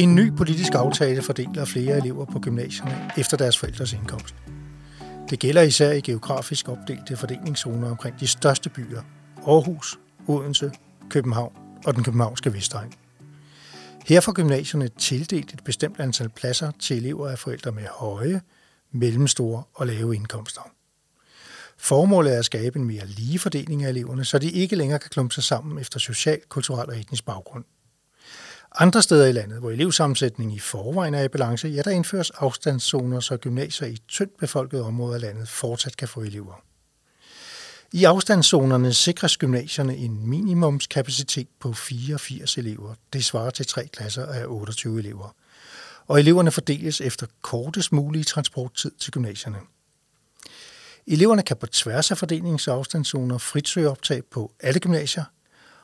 En ny politisk aftale fordeler flere elever på gymnasierne efter deres forældres indkomst. Det gælder især i geografisk opdelte fordelingszoner omkring de største byer, Aarhus, Odense, København og den københavnske Vestegn. Her får gymnasierne tildelt et bestemt antal pladser til elever af forældre med høje, mellemstore og lave indkomster. Formålet er at skabe en mere lige fordeling af eleverne, så de ikke længere kan klumpe sig sammen efter social, kulturel og etnisk baggrund. Andre steder i landet, hvor elevsammensætningen i forvejen er i balance, ja, der indføres afstandszoner, så gymnasier i tyndt befolkede områder af landet fortsat kan få elever. I afstandszonerne sikres gymnasierne en minimumskapacitet på 84 elever. Det svarer til tre klasser af 28 elever. Og eleverne fordeles efter kortest mulige transporttid til gymnasierne. Eleverne kan på tværs af fordelings- og afstandszoner frit søge optag på alle gymnasier,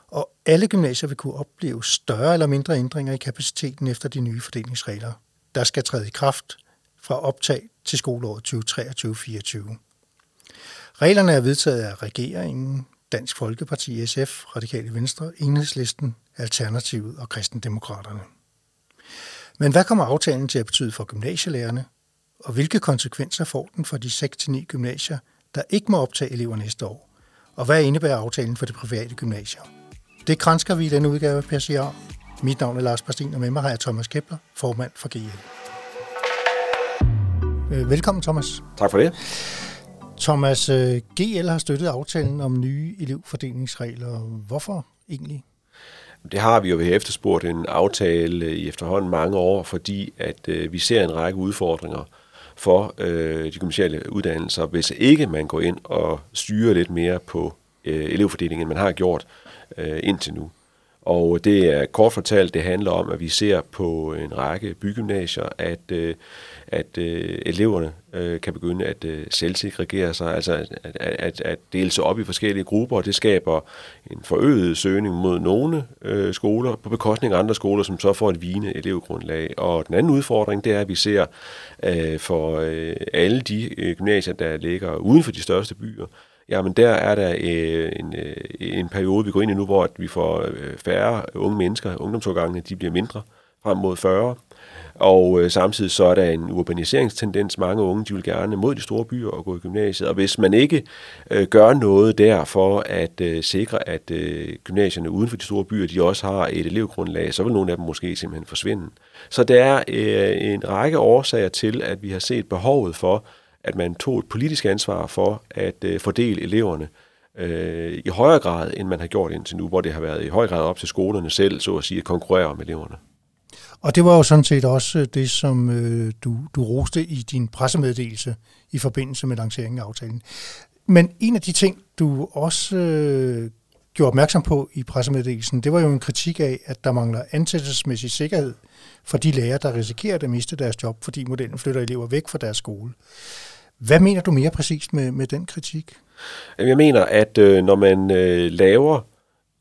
og alle gymnasier vil kunne opleve større eller mindre ændringer i kapaciteten efter de nye fordelingsregler, der skal træde i kraft fra optag til skoleåret 2023-2024. Reglerne er vedtaget af regeringen, Dansk Folkeparti, SF, Radikale Venstre, Enhedslisten, Alternativet og Kristendemokraterne. Men hvad kommer aftalen til at betyde for gymnasielærerne, og hvilke konsekvenser får den for de 6-9 gymnasier, der ikke må optage elever næste år? Og hvad indebærer aftalen for de private gymnasier? Det grænsker vi i denne udgave af PCR. Mit navn er Lars Bastin, og med mig har jeg Thomas Kepler, formand for GL. Øh, velkommen, Thomas. Tak for det. Thomas, øh, GL har støttet aftalen om nye elevfordelingsregler. Hvorfor egentlig? Det har vi jo ved efterspurgt en aftale i efterhånden mange år, fordi at øh, vi ser en række udfordringer for øh, de gymnasiale uddannelser, hvis ikke man går ind og styrer lidt mere på øh, elevfordeling, end man har gjort øh, indtil nu. Og det er kort fortalt, det handler om, at vi ser på en række bygymnasier, at, øh, at øh, eleverne øh, kan begynde at øh, selvsegregere sig, altså at, at, at dele sig op i forskellige grupper, og det skaber en forøget søgning mod nogle øh, skoler på bekostning af andre skoler, som så får et vigende elevgrundlag. Og den anden udfordring, det er, at vi ser øh, for øh, alle de øh, gymnasier, der ligger uden for de største byer, jamen der er der øh, en, øh, en periode, vi går ind i nu, hvor vi får øh, færre unge mennesker. Ungdomsårgangene de bliver mindre frem mod 40. Og øh, samtidig så er der en urbaniseringstendens. Mange unge de vil gerne mod de store byer og gå i gymnasiet. Og hvis man ikke øh, gør noget der for at øh, sikre, at øh, gymnasierne uden for de store byer, de også har et elevgrundlag, så vil nogle af dem måske simpelthen forsvinde. Så der er øh, en række årsager til, at vi har set behovet for, at man tog et politisk ansvar for at øh, fordele eleverne øh, i højere grad, end man har gjort indtil nu, hvor det har været i høj grad op til skolerne selv, så at sige, at konkurrere med eleverne. Og det var jo sådan set også øh, det, som øh, du, du roste i din pressemeddelelse i forbindelse med lanceringen af aftalen. Men en af de ting, du også øh, gjorde opmærksom på i pressemeddelelsen, det var jo en kritik af, at der mangler ansættelsesmæssig sikkerhed for de lærere, der risikerer at miste deres job, fordi modellen flytter elever væk fra deres skole. Hvad mener du mere præcist med, med den kritik? Jeg mener, at øh, når man øh, laver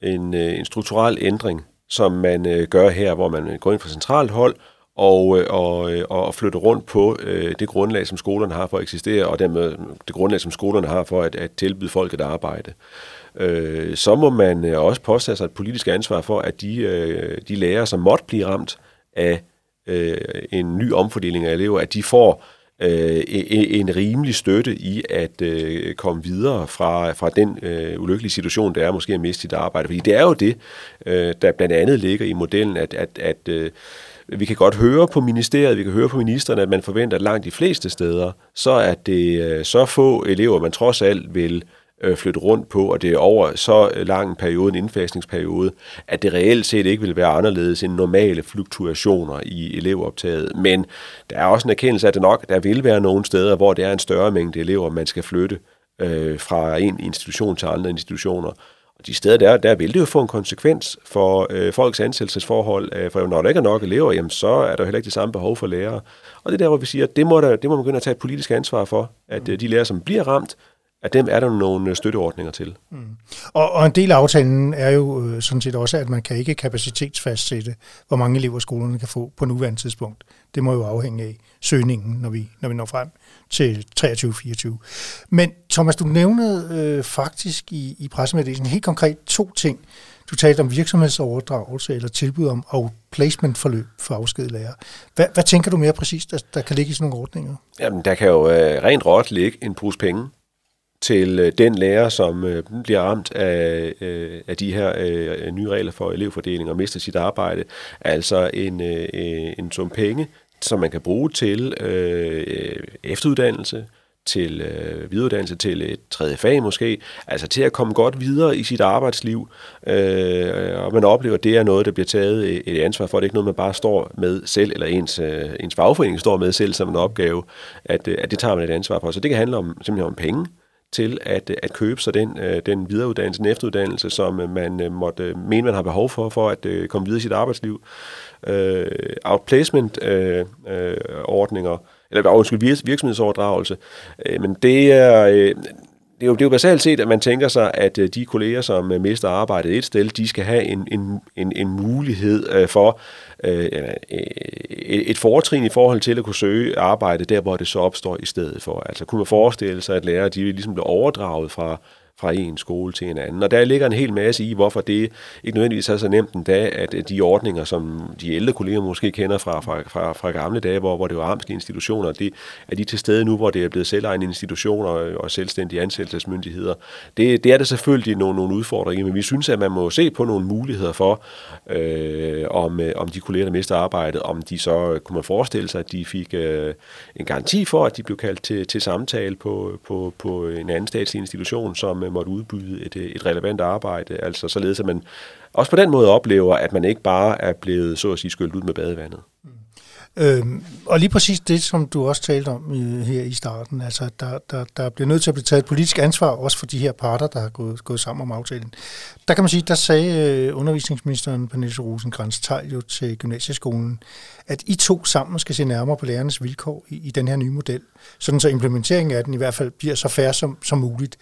en, øh, en strukturel ændring, som man øh, gør her, hvor man øh, går ind fra centralt hold og, øh, og, øh, og flytter rundt på øh, det grundlag, som skolerne har for at eksistere, og dermed øh, det grundlag, som skolerne har for at, at tilbyde folk et arbejde, øh, så må man øh, også påtage sig et politisk ansvar for, at de, øh, de lærere, som måtte blive ramt af øh, en ny omfordeling af elever, at de får øh, Øh, en rimelig støtte i at øh, komme videre fra, fra den øh, ulykkelige situation, der er måske at miste sit arbejde. Fordi det er jo det, øh, der blandt andet ligger i modellen, at, at, at øh, vi kan godt høre på ministeriet, vi kan høre på ministeren, at man forventer, at langt de fleste steder, så er det øh, så få elever, man trods alt vil øh, flytte rundt på, og det er over så øh, lang en periode, en indfasningsperiode, at det reelt set ikke vil være anderledes end normale fluktuationer i elevoptaget. Men der er også en erkendelse af, at det nok der vil være nogle steder, hvor det er en større mængde elever, man skal flytte øh, fra en institution til andre institutioner. Og de steder der, der vil det jo få en konsekvens for øh, folks ansættelsesforhold, øh, for når der ikke er nok elever, jamen, så er der jo heller ikke det samme behov for lærere. Og det er der, hvor vi siger, at det må, der, det må man begynde at tage et politisk ansvar for, at øh, de lærere, som bliver ramt, at dem er der nogle støtteordninger til. Mm. Og, og en del af aftalen er jo øh, sådan set også, at man kan ikke kapacitetsfastsætte, hvor mange elever skolerne kan få på nuværende tidspunkt. Det må jo afhænge af søgningen, når vi, når vi når frem til 23-24. Men Thomas, du nævnede øh, faktisk i, i pressemeddelelsen helt konkret to ting. Du talte om virksomhedsoverdragelse eller tilbud om outplacement-forløb for afskedet lærer. Hvad, hvad tænker du mere præcist, der, der kan ligge i sådan nogle ordninger? Jamen, der kan jo øh, rent råt ligge en pose penge til øh, den lærer, som øh, bliver ramt af, øh, af de her øh, nye regler for elevfordeling og mister sit arbejde. Altså en, øh, øh, en sum penge, som man kan bruge til øh, efteruddannelse, til øh, videreuddannelse til et tredje fag måske, altså til at komme godt videre i sit arbejdsliv, øh, og man oplever, at det er noget, der bliver taget et ansvar for. Det er ikke noget, man bare står med selv, eller ens, øh, ens fagforening står med selv som en opgave, at, øh, at det tager man et ansvar for. Så det kan handle om, simpelthen om penge, til at, at købe sig den, øh, den videreuddannelse, den efteruddannelse, som øh, man øh, måtte mene, man har behov for, for at komme videre i sit arbejdsliv. Øh, outplacement-ordninger, øh, eller undskyld, virksomhedsoverdragelse. Øh, men det er, øh, det er, jo, det er jo basalt set, at man tænker sig, at de kolleger, som mister arbejdet et sted, de skal have en, en, en, en mulighed for øh, øh et fortrin i forhold til at kunne søge arbejde der, hvor det så opstår i stedet for. Altså kunne man forestille sig, at lærere de ligesom bliver overdraget fra fra en skole til en anden. Og der ligger en hel masse i, hvorfor det ikke nødvendigvis er så nemt endda, at de ordninger, som de ældre kolleger måske kender fra, fra, fra, fra gamle dage, hvor, hvor det var amtslige institutioner, det, er de til stede nu, hvor det er blevet selvejende institutioner og selvstændige ansættelsesmyndigheder. Det, det er der selvfølgelig nogle, nogle udfordringer, men vi synes, at man må se på nogle muligheder for, øh, om, øh, om de kolleger, der mister arbejdet, om de så kunne man forestille sig, at de fik øh, en garanti for, at de blev kaldt til, til samtale på, på, på en anden statslig institution, som måtte udbyde et, øh, et relevant arbejde, altså således at man også på den måde oplever, at man ikke bare er blevet, så at sige, skyldt ud med badevandet. Øh, Øhm, og lige præcis det, som du også talte om øh, her i starten, altså der, der, der bliver nødt til at blive taget et politisk ansvar, også for de her parter, der har gået, gået sammen om aftalen. Der kan man sige, der sagde øh, undervisningsministeren Pernille rosenkrantz Tejl jo til gymnasieskolen, at I to sammen skal se nærmere på lærernes vilkår i, i den her nye model, sådan så implementeringen af den i hvert fald bliver så færre som, som muligt.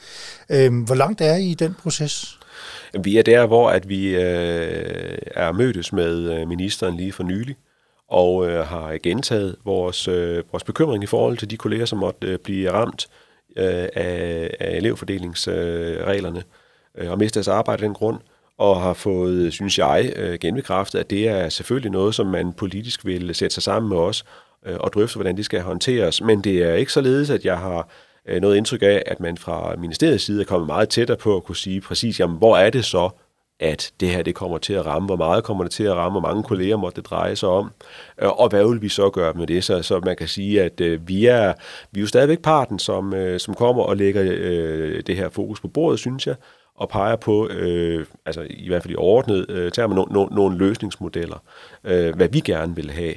Øhm, hvor langt er I i den proces? Vi er der, hvor at vi øh, er mødtes med øh, ministeren lige for nylig, og øh, har gentaget vores, øh, vores bekymring i forhold til de kolleger, som måtte øh, blive ramt øh, af, af elevfordelingsreglerne øh, og miste deres arbejde af den grund, og har fået, synes jeg, øh, genbekræftet, at det er selvfølgelig noget, som man politisk vil sætte sig sammen med os øh, og drøfte, hvordan det skal håndteres. Men det er ikke således, at jeg har øh, noget indtryk af, at man fra ministeriets side er kommet meget tættere på at kunne sige præcis, jamen, hvor er det så, at det her det kommer til at ramme, hvor meget kommer det til at ramme, hvor mange kolleger måtte det dreje sig om, øh, og hvad vil vi så gøre med det? Så, så man kan sige, at øh, vi, er, vi er jo stadigvæk parten, som, øh, som kommer og lægger øh, det her fokus på bordet, synes jeg, og peger på, øh, altså i hvert fald i ordnet øh, termer, no, no, no løsningsmodeller, øh, hvad vi gerne vil have.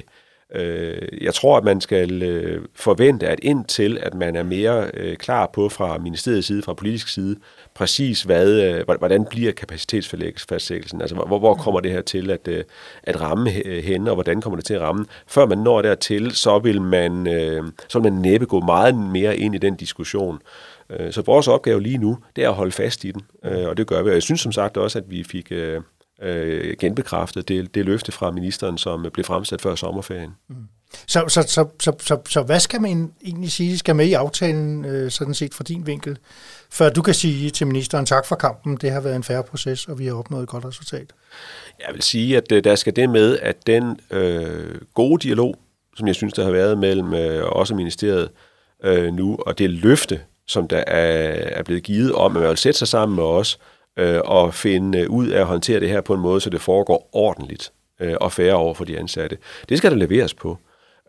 Øh, jeg tror, at man skal øh, forvente, at indtil at man er mere øh, klar på fra ministeriets side, fra politisk side, præcis hvad, øh, hvordan bliver kapacitetsfastsættelsen, altså hvor, hvor kommer det her til at, øh, at ramme hen, og hvordan kommer det til at ramme. Før man når dertil, så vil man, øh, så vil man næppe gå meget mere ind i den diskussion. Øh, så vores opgave lige nu, det er at holde fast i den, øh, og det gør vi. Og jeg synes som sagt også, at vi fik øh, øh, genbekræftet det, det løfte fra ministeren, som blev fremsat før sommerferien. Mm. Så, så, så, så, så, så hvad skal man egentlig sige, skal med i aftalen, øh, sådan set fra din vinkel, før du kan sige til ministeren tak for kampen, det har været en færre proces, og vi har opnået et godt resultat? Jeg vil sige, at øh, der skal det med, at den øh, gode dialog, som jeg synes, der har været mellem øh, også ministeriet øh, nu, og det løfte, som der er, er blevet givet om, at man vil sætte sig sammen med os øh, Øh, og finde ud af at håndtere det her på en måde, så det foregår ordentligt øh, og færre over for de ansatte. Det skal der leveres på.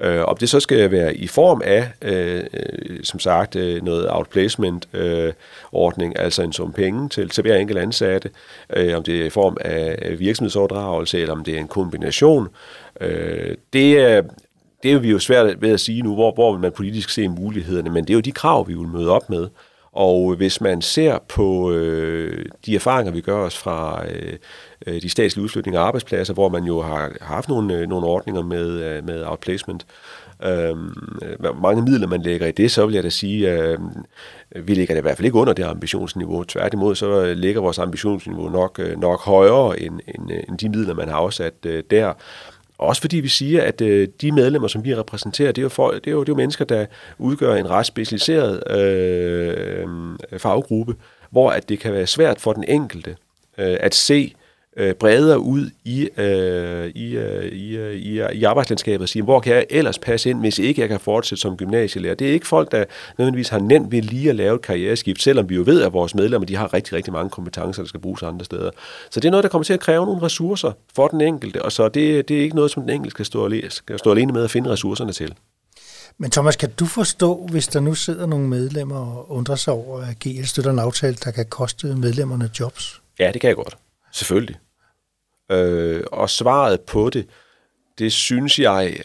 Øh, om det så skal være i form af, øh, øh, som sagt, øh, noget outplacement-ordning, øh, altså en sum penge til, til hver enkelt ansatte, øh, om det er i form af virksomhedsoverdragelse, eller om det er en kombination. Øh, det, er, det er jo vi jo svært ved at sige nu, hvor, hvor vil man politisk se mulighederne, men det er jo de krav, vi vil møde op med. Og hvis man ser på øh, de erfaringer, vi gør os fra øh, øh de statslige udflytninger af arbejdspladser, hvor man jo har haft nogle, øh, nogle ordninger med, øh, med outplacement, øh, hvor mange midler man lægger i det, så vil jeg da sige, øh, vi ligger da i hvert fald ikke under det ambitionsniveau. Tværtimod så ligger vores ambitionsniveau nok, øh, nok højere end, end, øh, end de midler, man har afsat øh, der. Også fordi vi siger, at øh, de medlemmer, som vi repræsenterer, det er, jo for, det, er jo, det er jo mennesker, der udgør en ret specialiseret øh, øh faggruppe, hvor at det kan være svært for den enkelte øh, at se øh, bredere ud i, øh, i, øh, i, øh, i, i arbejdslandskabet og sige, hvor kan jeg ellers passe ind, hvis ikke jeg kan fortsætte som gymnasielærer. Det er ikke folk, der nødvendigvis har nemt ved lige at lave et karriereskift, selvom vi jo ved, at vores medlemmer de har rigtig, rigtig mange kompetencer, der skal bruges andre steder. Så det er noget, der kommer til at kræve nogle ressourcer for den enkelte, og så det, det er ikke noget, som den enkelte skal stå, alene, skal stå alene med at finde ressourcerne til. Men Thomas, kan du forstå, hvis der nu sidder nogle medlemmer og undrer sig over, at GL støtter en aftale, der kan koste medlemmerne jobs? Ja, det kan jeg godt. Selvfølgelig. Øh, og svaret på det, det synes jeg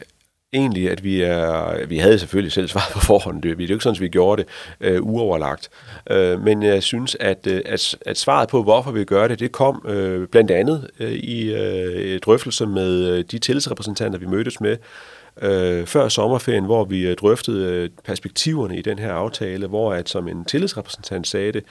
egentlig, at vi er... Vi havde selvfølgelig selv svaret på forhånd. Det er jo ikke sådan, at vi gjorde det øh, uoverlagt. Øh, men jeg synes, at, øh, at, at svaret på, hvorfor vi gør det, det kom øh, blandt andet øh, i øh, drøftelse med øh, de tillidsrepræsentanter, vi mødtes med, øh, før sommerferien, hvor vi øh, drøftede øh, perspektiverne i den her aftale, hvor at som en tillidsrepræsentant sagde det,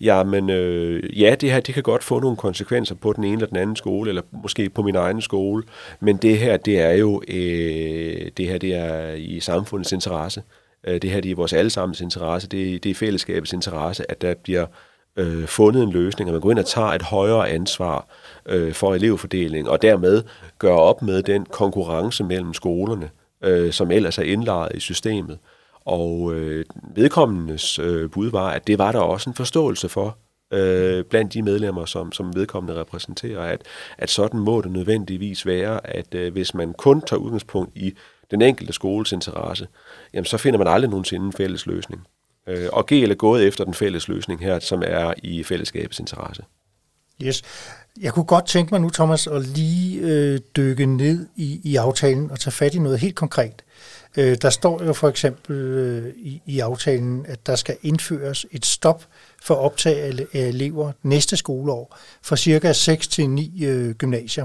jamen øh, ja, det her det kan godt få nogle konsekvenser på den ene eller den anden skole, eller måske på min egen skole, men det her, det er jo øh, det her, det er i samfundets interesse. Øh, det her, det er i vores allesammens interesse, det, det er fællesskabets interesse, at der bliver øh, Øh, fundet en løsning, at man går ind og tager et højere ansvar øh, for elevfordeling, og dermed gør op med den konkurrence mellem skolerne, øh, som ellers er indlagt i systemet. Og øh, vedkommendes øh, bud var, at det var der også en forståelse for øh, blandt de medlemmer, som, som vedkommende repræsenterer, at, at sådan må det nødvendigvis være, at øh, hvis man kun tager udgangspunkt i den enkelte skoles interesse, jamen så finder man aldrig nogensinde en fælles løsning. Øh, og GL er gået efter den fælles løsning her, som er i fællesskabets interesse. Yes. Jeg kunne godt tænke mig nu, Thomas, at lige øh, dykke ned i, i aftalen og tage fat i noget helt konkret. Øh, der står jo for eksempel øh, i, i aftalen, at der skal indføres et stop for optag af øh, elever næste skoleår fra cirka 6 til 9 øh, gymnasier.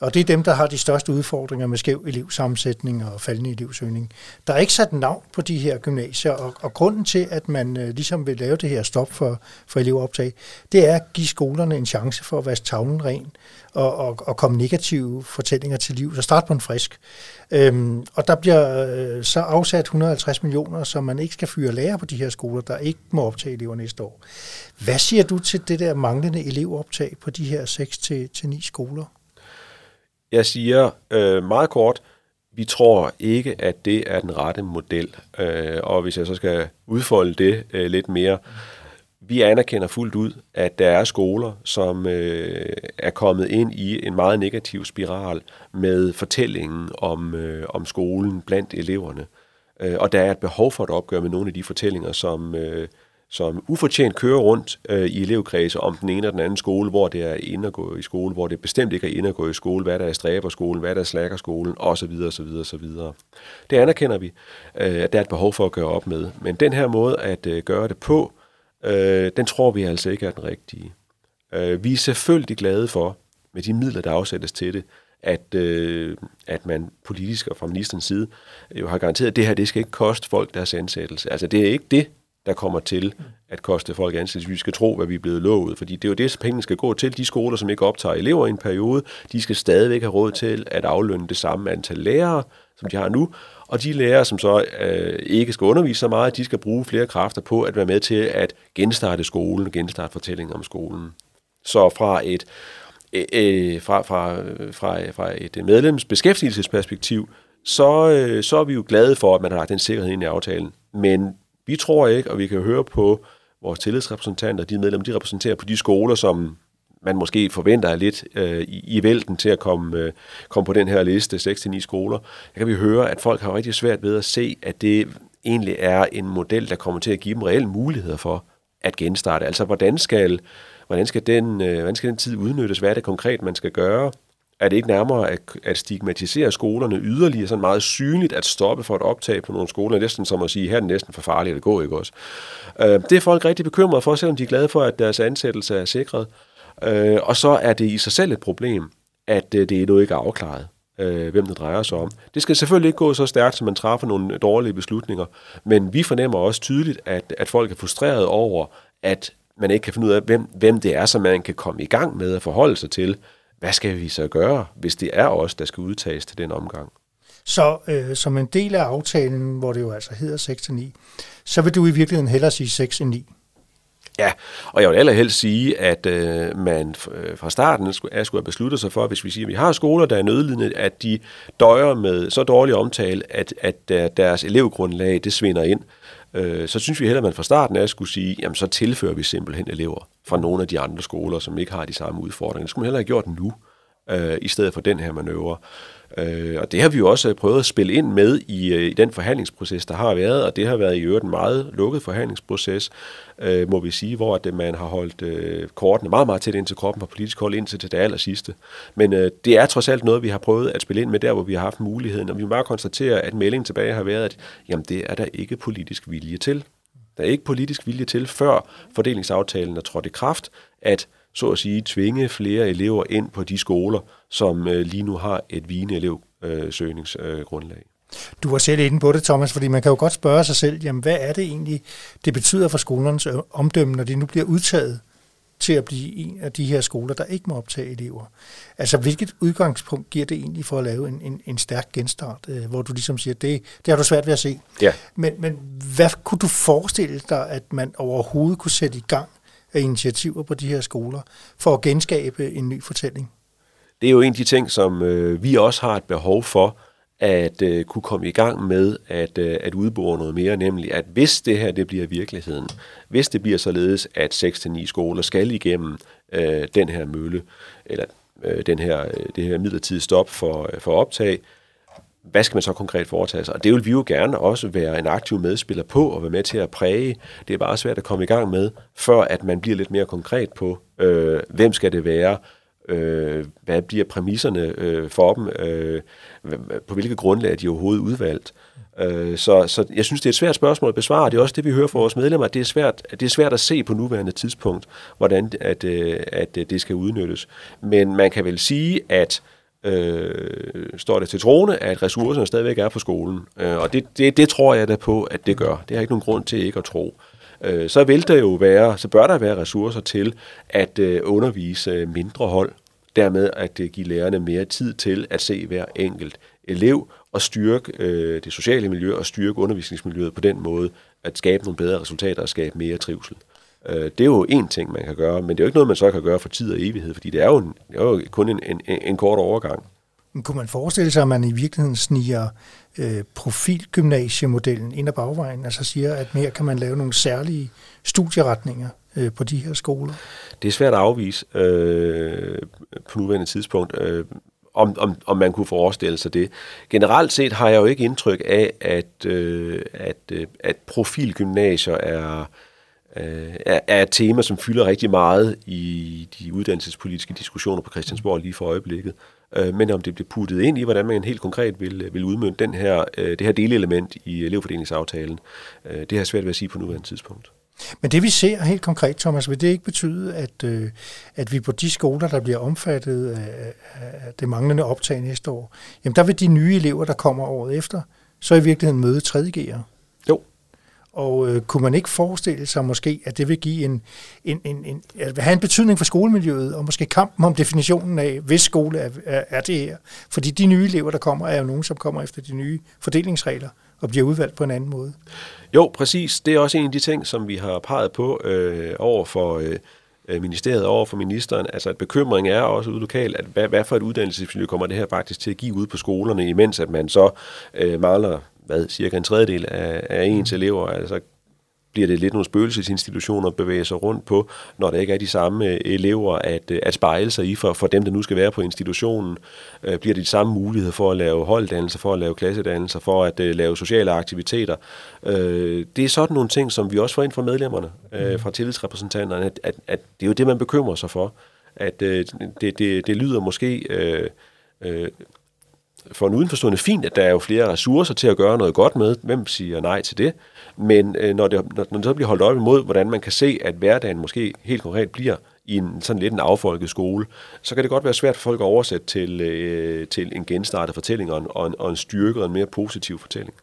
Og det er dem, der har de største udfordringer med skæv elevsammensætning og faldende elevsøgning. Der er ikke sat navn på de her gymnasier, og, og grunden til, at man øh, ligesom vil lave det her stop for, for elevoptag, det er at give skolerne en chance for at vaske tavlen ren og, og, og komme negative fortællinger til liv. Så start på en frisk. Øhm, og der bliver øh, så afsat 150 millioner, så man ikke skal fyre lærer på de her skoler, der ikke må optage elever næste år. Hvad siger du til det der manglende elevoptag på de her 6-9 skoler? Jeg siger øh, meget kort, vi tror ikke, at det er den rette model. Øh, og hvis jeg så skal udfolde det øh, lidt mere, vi anerkender fuldt ud, at der er skoler, som øh, er kommet ind i en meget negativ spiral med fortællingen om, øh, om skolen blandt eleverne. Øh, og der er et behov for at opgøre med nogle af de fortællinger, som, øh, som ufortjent kører rundt øh, i elevkredse om den ene eller den anden skole, hvor det er ind at gå i skole, hvor det bestemt ikke er ind at gå i skole, hvad der er stræberskolen, hvad der er slækkerskolen, osv. osv. osv. Det anerkender vi, øh, at der er et behov for at gøre op med. Men den her måde at øh, gøre det på, øh, den tror vi altså ikke er den rigtige. Øh, vi er selvfølgelig glade for, med de midler, der afsættes til det, at, øh, at man politisk og fra ministerens side jo har garanteret, at det her det skal ikke koste folk deres ansættelse. Altså det er ikke det, der kommer til at koste folk ansættelse. Vi skal tro, hvad vi er blevet lovet, fordi det er jo det, pengene skal gå til. De skoler, som ikke optager elever i en periode, de skal stadigvæk have råd til at aflønne det samme antal lærere, som de har nu. Og de lærere, som så øh, ikke skal undervise så meget, de skal bruge flere kræfter på at være med til at genstarte skolen, genstarte fortællingen om skolen. Så fra et, øh, øh fra, fra, øh, fra, fra et medlems beskæftigelsesperspektiv, så, øh, så er vi jo glade for, at man har lagt den sikkerhed ind i aftalen. Men vi tror ikke, og vi kan høre på vores tillidsrepræsentanter, de medlemmer, de repræsenterer på de skoler, som man måske forventer er lidt øh, i, i vælten til at komme, øh, komme på den her liste, 6-9 skoler. Der kan vi høre, at folk har rigtig svært ved at se, at det egentlig er en model, der kommer til at give dem reelle muligheder for at genstarte. Altså, hvordan skal, hvordan skal, den, øh, hvordan skal den tid udnyttes? Hvad er det konkret, man skal gøre? Er det ikke nærmere at, at stigmatisere skolerne yderligere, sådan meget synligt at stoppe for et optag på nogle skoler, næsten som at sige, her er det næsten for farligt at gå, ikke også? Øh, det er folk rigtig bekymrede for, selvom de er glade for, at deres ansættelse er sikret. Øh, og så er det i sig selv et problem, at øh, det endnu ikke er afklaret øh, hvem det drejer sig om. Det skal selvfølgelig ikke gå så stærkt, som man træffer nogle dårlige beslutninger, men vi fornemmer også tydeligt, at, at folk er frustreret over, at man ikke kan finde ud af, hvem, hvem det er, som man kan komme i gang med at forholde sig til. Hvad skal vi så gøre, hvis det er os, der skal udtages til den omgang? Så øh, som en del af aftalen, hvor det jo altså hedder 6-9, så vil du i virkeligheden hellere sige 6 end 9? Ja, og jeg vil allerhelst sige, at øh, man øh, fra starten skulle, skulle have besluttet sig for, hvis vi siger, at vi har skoler, der er nødlidende, at de døjer med så dårlig omtale, at, at deres elevgrundlag det svinder ind. Øh, så synes vi heller, at man fra starten af skulle sige, jamen så tilfører vi simpelthen elever fra nogle af de andre skoler, som ikke har de samme udfordringer. Det skulle man heller have gjort nu, øh, i stedet for den her manøvre. Øh, og det har vi jo også øh, prøvet at spille ind med i, øh, i den forhandlingsproces, der har været, og det har været i øvrigt en meget lukket forhandlingsproces, øh, må vi sige, hvor at øh, man har holdt øh, kortene meget, meget tæt ind til kroppen på politisk hold indtil til det aller sidste. Men øh, det er trods alt noget, vi har prøvet at spille ind med der, hvor vi har haft muligheden, og vi må bare konstatere, at meldingen tilbage har været, at jamen, det er der ikke politisk vilje til. Der er ikke politisk vilje til, før fordelingsaftalen er trådt i kraft, at så at sige tvinge flere elever ind på de skoler, som øh, lige nu har et vigende elevsøgningsgrundlag. Du var selv inde på det, Thomas, fordi man kan jo godt spørge sig selv, jamen hvad er det egentlig, det betyder for skolernes øh, omdømme, når de nu bliver udtaget til at blive en af de her skoler, der ikke må optage elever. Altså, hvilket udgangspunkt giver det egentlig for at lave en, en, en stærk genstart, øh, hvor du ligesom siger, det, det har du svært ved at se. Ja. Men, men hvad kunne du forestille dig, at man overhovedet kunne sætte i gang af initiativer på de her skoler for at genskabe en ny fortælling? Det er jo en af de ting, som øh, vi også har et behov for, at øh, kunne komme i gang med at, øh, at udbore noget mere, nemlig at hvis det her det bliver virkeligheden, hvis det bliver således, at 6-9 skoler skal igennem øh, den her mølle, eller øh, den her, øh, det her midlertidige stop for, øh, for optag, hvad skal man så konkret foretage sig? Og det vil vi jo gerne også være en aktiv medspiller på og være med til at præge. Det er bare svært at komme i gang med, før at man bliver lidt mere konkret på, øh, hvem skal det være, øh, hvad bliver præmisserne øh, for dem, øh, på hvilke grundlag er de overhovedet udvalgt. Øh, så, så jeg synes, det er et svært spørgsmål at besvare. Det er også det, vi hører fra vores medlemmer, at det er svært, det er svært at se på nuværende tidspunkt, hvordan at, øh, at, at det skal udnyttes. Men man kan vel sige, at øh, står det til troende, at ressourcerne stadigvæk er på skolen. Øh, og det, det, det tror jeg da på, at det gør. Det har ikke nogen grund til ikke at tro. Øh, så vil der jo være, så bør der være ressourcer til at øh, undervise mindre hold. Dermed at øh, give lærerne mere tid til at se hver enkelt elev og styrke øh, det sociale miljø og styrke undervisningsmiljøet på den måde, at skabe nogle bedre resultater og skabe mere trivsel. Øh, det er jo en ting, man kan gøre, men det er jo ikke noget, man så kan gøre for tid og evighed, fordi det er jo, en, det er jo kun en, en, en kort overgang. Men kunne man forestille sig, at man i virkeligheden sniger øh, profilgymnasiemodellen ind ad bagvejen, altså siger, at mere kan man lave nogle særlige studieretninger øh, på de her skoler? Det er svært at afvise øh, på nuværende tidspunkt. Øh, om, om, om man kunne forestille sig det. Generelt set har jeg jo ikke indtryk af, at, øh, at, øh, at profilgymnasier er, øh, er, et tema, som fylder rigtig meget i de uddannelsespolitiske diskussioner på Christiansborg lige for øjeblikket. Øh, men om det bliver puttet ind i, hvordan man helt konkret vil, vil udmønte den her, øh, det her delelement i elevfordelingsaftalen, øh, det har svært ved at sige på nuværende tidspunkt. Men det vi ser helt konkret, Thomas, vil det ikke betyde, at, øh, at vi på de skoler, der bliver omfattet af, af det manglende optag næste år, jamen der vil de nye elever, der kommer året efter, så i virkeligheden møde 3.G'ere? Og øh, kunne man ikke forestille sig måske, at det vil give en, en, en, en at have en betydning for skolemiljøet, og måske kampen om definitionen af, hvis skole er, er, er det her? Fordi de nye elever, der kommer, er jo nogen, som kommer efter de nye fordelingsregler og bliver udvalgt på en anden måde. Jo, præcis. Det er også en af de ting, som vi har peget på øh, over for øh, ministeriet, over for ministeren. Altså, at bekymring er også ude lokalt, at hvad, hvad for et uddannelsesmiljø kommer det her faktisk til at give ud på skolerne, imens at man så øh, maler hvad, cirka en tredjedel af, af ens mm. elever, altså bliver det lidt nogle spøgelsesinstitutioner at bevæge sig rundt på, når der ikke er de samme øh, elever at, øh, at spejle sig i for, for dem, der nu skal være på institutionen. Øh, bliver det de samme muligheder for at lave holddannelser, for at lave klassedannelser, for at øh, lave sociale aktiviteter. Øh, det er sådan nogle ting, som vi også får ind fra medlemmerne, øh, mm. fra tillidsrepræsentanterne, at, at, at det er jo det, man bekymrer sig for. At øh, det, det, det lyder måske... Øh, øh, for en udenforstående fint, at der er jo flere ressourcer til at gøre noget godt med. Hvem siger nej til det? Men øh, når, det, når, når det så bliver holdt op imod, hvordan man kan se, at hverdagen måske helt konkret bliver i en sådan lidt en affolket skole, så kan det godt være svært for folk at oversætte til, øh, til en genstartet fortælling og en, og, en, og en styrket og en mere positiv fortælling.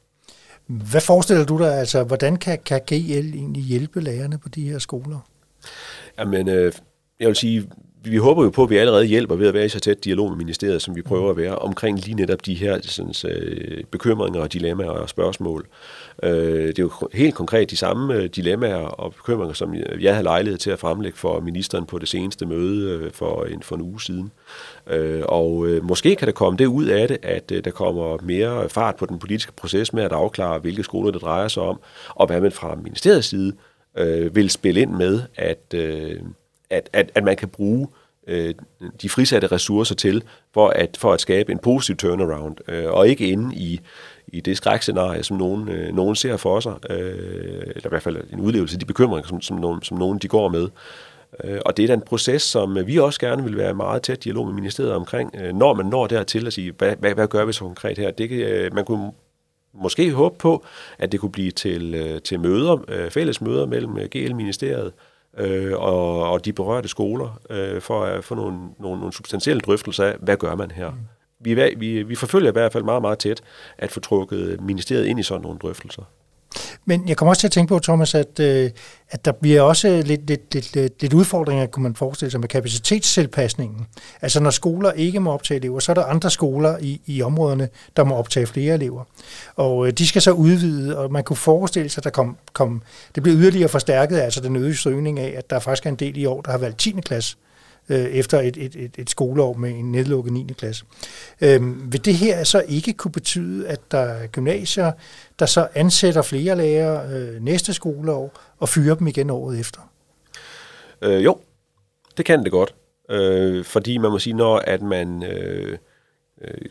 Hvad forestiller du dig, altså hvordan kan, kan GL egentlig hjælpe lærerne på de her skoler? Jamen, øh, jeg vil sige, vi håber jo på, at vi allerede hjælper ved at være i så tæt dialog med ministeriet, som vi prøver at være, omkring lige netop de her sådan, øh, bekymringer og dilemmaer og spørgsmål. Øh, det er jo helt konkret de samme øh, dilemmaer og bekymringer, som jeg havde lejlighed til at fremlægge for ministeren på det seneste møde øh, for, en, for en uge siden. Øh, og øh, måske kan der komme det ud af det, at øh, der kommer mere fart på den politiske proces med at afklare, hvilke skoler det drejer sig om, og hvad man fra ministeriets side øh, vil spille ind med, at... Øh, at, at, at man kan bruge øh, de frisatte ressourcer til, for at, for at skabe en positiv turnaround, øh, og ikke inde i, i det skrækscenarie, som nogen, øh, nogen ser for sig, øh, eller i hvert fald en udlevelse af de bekymringer, som, som, nogen, som nogen de går med. Øh, og det er da en proces, som vi også gerne vil være meget tæt dialog med ministeriet omkring, øh, når man når dertil at sige, hvad, hvad, hvad gør vi så konkret her? Det, øh, man kunne måske håbe på, at det kunne blive til, øh, til møder, øh, fælles møder mellem øh, GL-ministeriet, øh, og, og de berørte skoler øh, for at få nogle, nogle, nogle substantielle drøftelser af, hvad gør man her. Mm. Vi, vi, vi forfølger i hvert fald meget, meget tæt at få trukket ministeriet ind i sådan nogle drøftelser. Men jeg kommer også til at tænke på, Thomas, at, øh, at der bliver også lidt, lidt, lidt, lidt, lidt udfordringer, kunne man forestille sig, med kapacitetstilpasningen. Altså når skoler ikke må optage elever, så er der andre skoler i, i områderne, der må optage flere elever. Og øh, de skal så udvide, og man kunne forestille sig, at der kom, kom, det bliver yderligere forstærket, altså den øgede søgning af, at der faktisk er en del i år, der har valgt 10. klasse øh, efter et, et, et, et skoleår med en nedlukket 9. klasse. Øh, vil det her så ikke kunne betyde, at der er gymnasier, der så ansætter flere lærere øh, næste skoleår og fyrer dem igen året efter? Øh, jo, det kan det godt. Øh, fordi man må sige, når at man øh, øh,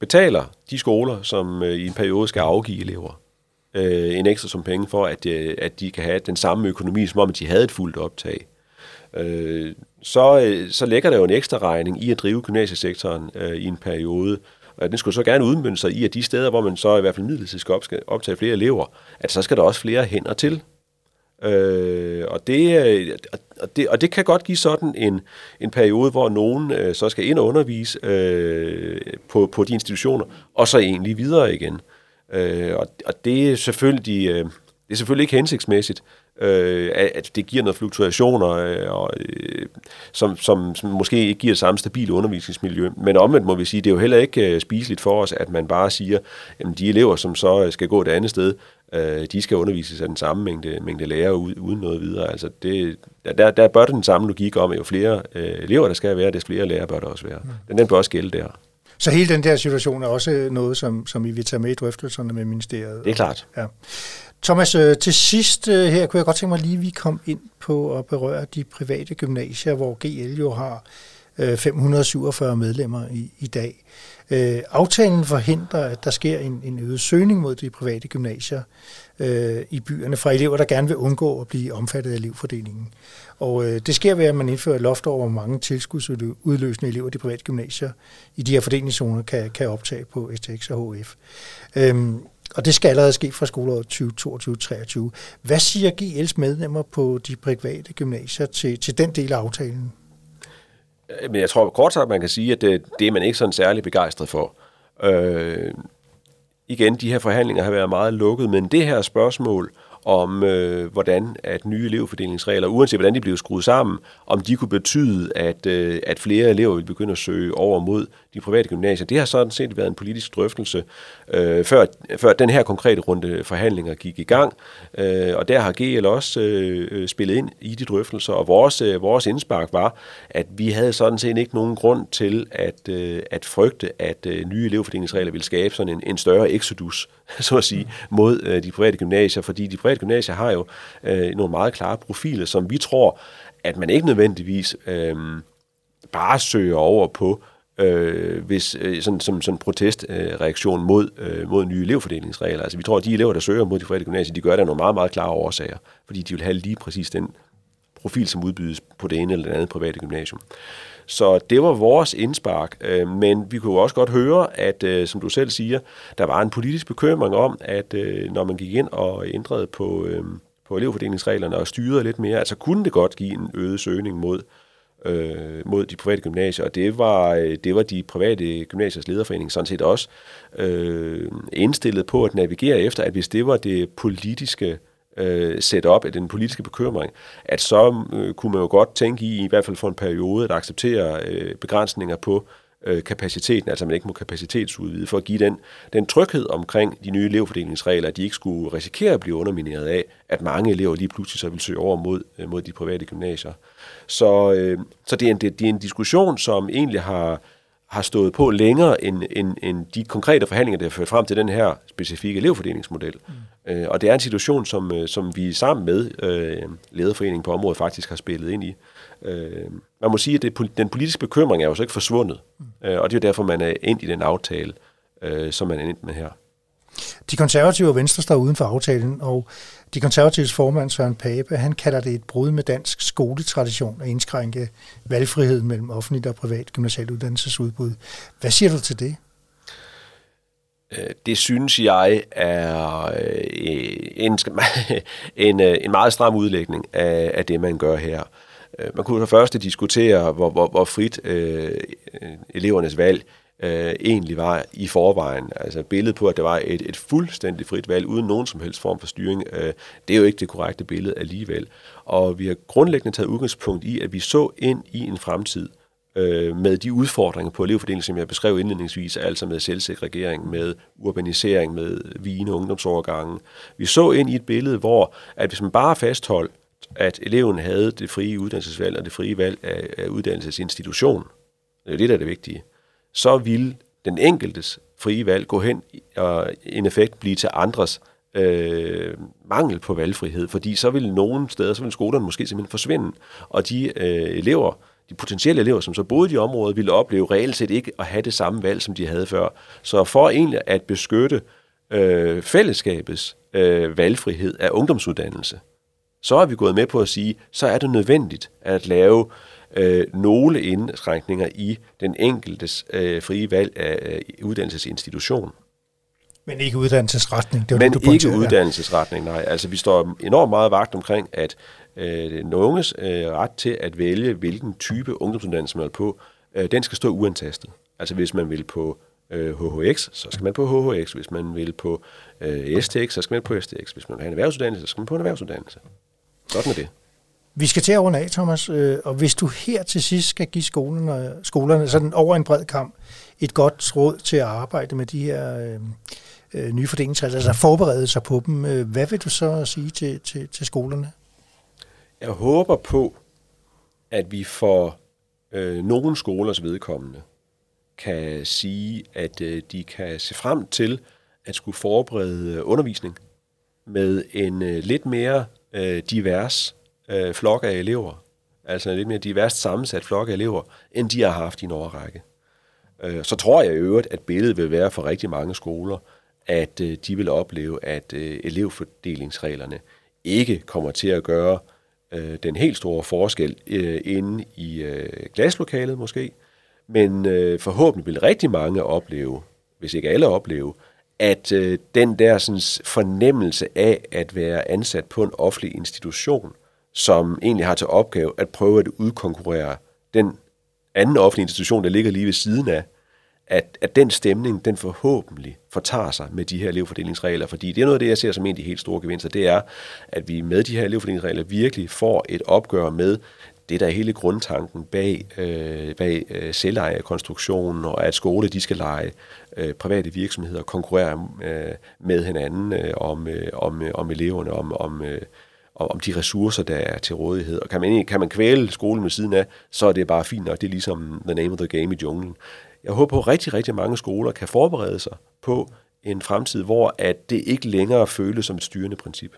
betaler de skoler, som øh, i en periode skal afgive elever, øh, en ekstra som penge for, at, øh, at de kan have den samme økonomi, som om de havde et fuldt optag, øh, så, øh, så lægger der jo en ekstra regning i at drive gymnasiesektoren øh, i en periode. Og den skulle så gerne udmynde sig i, at de steder, hvor man så i hvert fald midlertidigt skal optage flere elever, at så skal der også flere hænder til. Øh, og, det, øh, og, det, og det kan godt give sådan en, en periode, hvor nogen øh, så skal ind og undervise øh, på, på de institutioner, og så egentlig videre igen. Øh, og, og det er selvfølgelig... Øh, det er selvfølgelig ikke hensigtsmæssigt, øh, at det giver noget fluktuationer, øh, og, øh, som, som, som måske ikke giver samme stabile undervisningsmiljø. Men omvendt må vi sige, det er jo heller ikke øh, spiseligt for os, at man bare siger, at de elever, som så skal gå et andet sted, øh, de skal undervises af den samme mængde, mængde lærere uden noget videre. Altså det, der, der bør den samme logik om, at jo flere øh, elever der skal være, des flere lærere bør der også være. Mm. Den, den bør også gælde der. Så hele den der situation er også noget, som, som I vil tage med i drøftelserne med ministeriet? Det er klart. Ja. Thomas, øh, til sidst øh, her kunne jeg godt tænke mig lige, at vi kom ind på at berøre de private gymnasier, hvor GL jo har øh, 547 medlemmer i, i dag. Øh, aftalen forhindrer, at der sker en, en øget søgning mod de private gymnasier øh, i byerne fra elever, der gerne vil undgå at blive omfattet af elevfordelingen. Og øh, det sker ved, at man indfører loft over, hvor mange tilskudsudløsende elever de private gymnasier i de her fordelingszoner kan, kan optage på STX og HF. Øh, og det skal allerede ske fra skoleåret 2022-2023. Hvad siger GL's medlemmer på de private gymnasier til, til den del af aftalen? Øh, men jeg tror kort sagt, man kan sige, at det, det er man ikke sådan særlig begejstret for. Øh, igen, de her forhandlinger har været meget lukket, men det her spørgsmål om, øh, hvordan at nye elevfordelingsregler, uanset hvordan de bliver skruet sammen, om de kunne betyde, at, øh, at flere elever vil begynde at søge over mod de private gymnasier. Det har sådan set været en politisk drøftelse, øh, før, før den her konkrete runde forhandlinger gik i gang, øh, og der har GL også øh, spillet ind i de drøftelser, og vores, øh, vores indspark var, at vi havde sådan set ikke nogen grund til at, øh, at frygte, at øh, nye elevfordelingsregler ville skabe sådan en, en større exodus, så at sige, mod øh, de private gymnasier, fordi de private gymnasier har jo øh, nogle meget klare profiler, som vi tror, at man ikke nødvendigvis øh, bare søger over på øh, hvis, øh, sådan, som, sådan en protestreaktion øh, mod, øh, mod nye elevfordelingsregler. Altså vi tror, at de elever, der søger mod de private gymnasier, de gør det af nogle meget, meget klare årsager, fordi de vil have lige præcis den profil, som udbydes på det ene eller det andet private gymnasium. Så det var vores indspark, øh, men vi kunne også godt høre, at øh, som du selv siger, der var en politisk bekymring om, at øh, når man gik ind og ændrede på, øh, på elevfordelingsreglerne og styrede lidt mere, altså kunne det godt give en øget søgning mod øh, mod de private gymnasier, og det var, øh, det var de private gymnasiers lederforening sådan set også øh, indstillet på at navigere efter, at hvis det var det politiske øh, setup af den politiske bekymring, at så øh, kunne man jo godt tænke i, i hvert fald for en periode, at acceptere øh, begrænsninger på øh, kapaciteten, altså man ikke må kapacitetsudvide, for at give den, den tryghed omkring de nye elevfordelingsregler, at de ikke skulle risikere at blive undermineret af, at mange elever lige pludselig så vil søge over mod, øh, mod de private gymnasier. Så, øh, så det, er en, det, det er en diskussion, som egentlig har, har stået på længere end, end, end de konkrete forhandlinger, der har ført frem til den her specifikke elevfordelingsmodel. Mm. Øh, og det er en situation, som, øh, som vi sammen med øh, lederforeningen på området faktisk har spillet ind i. Øh, man må sige, at det, den politiske bekymring er jo så ikke forsvundet, mm. øh, og det er jo derfor, man er ind i den aftale, øh, som man er ind med her. De konservative og Venstre står uden for aftalen, og de konservatives formand Søren Pape, han kalder det et brud med dansk skoletradition at indskrænke valgfriheden mellem offentligt og privat gymnasialt uddannelsesudbud. Hvad siger du til det? Øh, det synes jeg er øh, en, en, øh, en meget stram udlægning af, af det, man gør her. Man kunne for første diskutere, hvor, hvor, hvor frit øh, elevernes valg øh, egentlig var i forvejen. Altså billedet på, at det var et, et fuldstændig frit valg, uden nogen som helst form for styring, øh, det er jo ikke det korrekte billede alligevel. Og vi har grundlæggende taget udgangspunkt i, at vi så ind i en fremtid, øh, med de udfordringer på elevfordelingen, som jeg beskrev indledningsvis, altså med selvsegregering, med urbanisering, med vigende ungdomsovergange. Vi så ind i et billede, hvor at hvis man bare fastholdt, at eleven havde det frie uddannelsesvalg og det frie valg af, af uddannelsesinstitution, det er det, der er det vigtige, så vil den enkeltes frie valg gå hen og en effekt blive til andres øh, mangel på valgfrihed, fordi så vil nogle steder, så vil skolerne måske simpelthen forsvinde, og de øh, elever, de potentielle elever, som så boede i de områder, ville opleve reelt set ikke at have det samme valg, som de havde før. Så for egentlig at beskytte øh, fællesskabets øh, valgfrihed af ungdomsuddannelse, så er vi gået med på at sige, så er det nødvendigt at lave øh, nogle indskrænkninger i den enkeltes øh, frie valg af øh, uddannelsesinstitution. Men ikke uddannelsesretning. Det var Men det, du ikke uddannelsesretning, nej. Altså vi står enormt meget vagt omkring, at øh, den unges øh, ret til at vælge, hvilken type ungdomsuddannelse man vil på, øh, den skal stå uantastet. Altså hvis man vil på øh, HHX, så skal man på HHX. Hvis man vil på øh, STX, så skal man på STX. Hvis man vil have en erhvervsuddannelse, så skal man på en erhvervsuddannelse. Sådan er det. Vi skal til at runde af, Thomas, øh, og hvis du her til sidst skal give skolerne, skolerne sådan over en bred kamp et godt råd til at arbejde med de her øh, øh nye fordelingsregler, altså forberede sig på dem, øh, hvad vil du så sige til, til, til skolerne? Jeg håber på, at vi for øh, nogle skolers vedkommende kan sige, at øh, de kan se frem til at skulle forberede undervisning med en øh, lidt mere øh, divers øh, flok af elever, altså en lidt mere diverst sammensat flok af elever, end de har haft i en årrække. Øh, så tror jeg i øvrigt, at billedet vil være for rigtig mange skoler, at øh, de vil opleve, at øh, elevfordelingsreglerne ikke kommer til at gøre øh, den helt store forskel øh, inde i øh, glaslokalet måske, men øh, forhåbentlig vil rigtig mange opleve, hvis ikke alle opleve, at øh, den der sådan, fornemmelse af at være ansat på en offentlig institution, som egentlig har til opgave at prøve at udkonkurrere den anden offentlige institution, der ligger lige ved siden af, at, at den stemning, den forhåbentlig fortager sig med de her elevfordelingsregler, fordi det er noget af det, jeg ser som en af de helt store gevinster, det er, at vi med de her elevfordelingsregler virkelig får et opgør med det, der er hele grundtanken bag, øh, bag øh, selvejekonstruktionen, og at skole de skal lege øh, private virksomheder konkurrere øh, med hinanden øh, om, øh, om, øh, om eleverne, om, om, øh, og om de ressourcer, der er til rådighed. Og kan man, kan man kvæle skolen med siden af, så er det bare fint nok. Det er ligesom the name of the game i junglen. Jeg håber på, at rigtig, rigtig mange skoler kan forberede sig på en fremtid, hvor at det ikke længere føles som et styrende princip.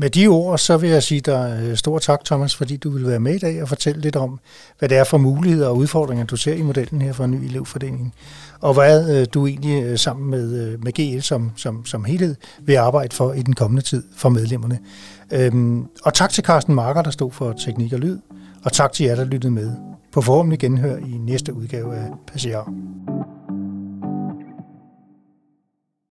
Med de ord, så vil jeg sige dig øh, stor tak, Thomas, fordi du vil være med i dag og fortælle lidt om, hvad det er for muligheder og udfordringer, du ser i modellen her for en ny elevfordeling, og hvad øh, du egentlig øh, sammen med, med GL som, som, som helhed vil arbejde for i den kommende tid for medlemmerne. Øhm, og tak til Carsten Marker, der stod for teknik og lyd, og tak til jer, der lyttede med. På forhåbentlig genhør i næste udgave af Passager.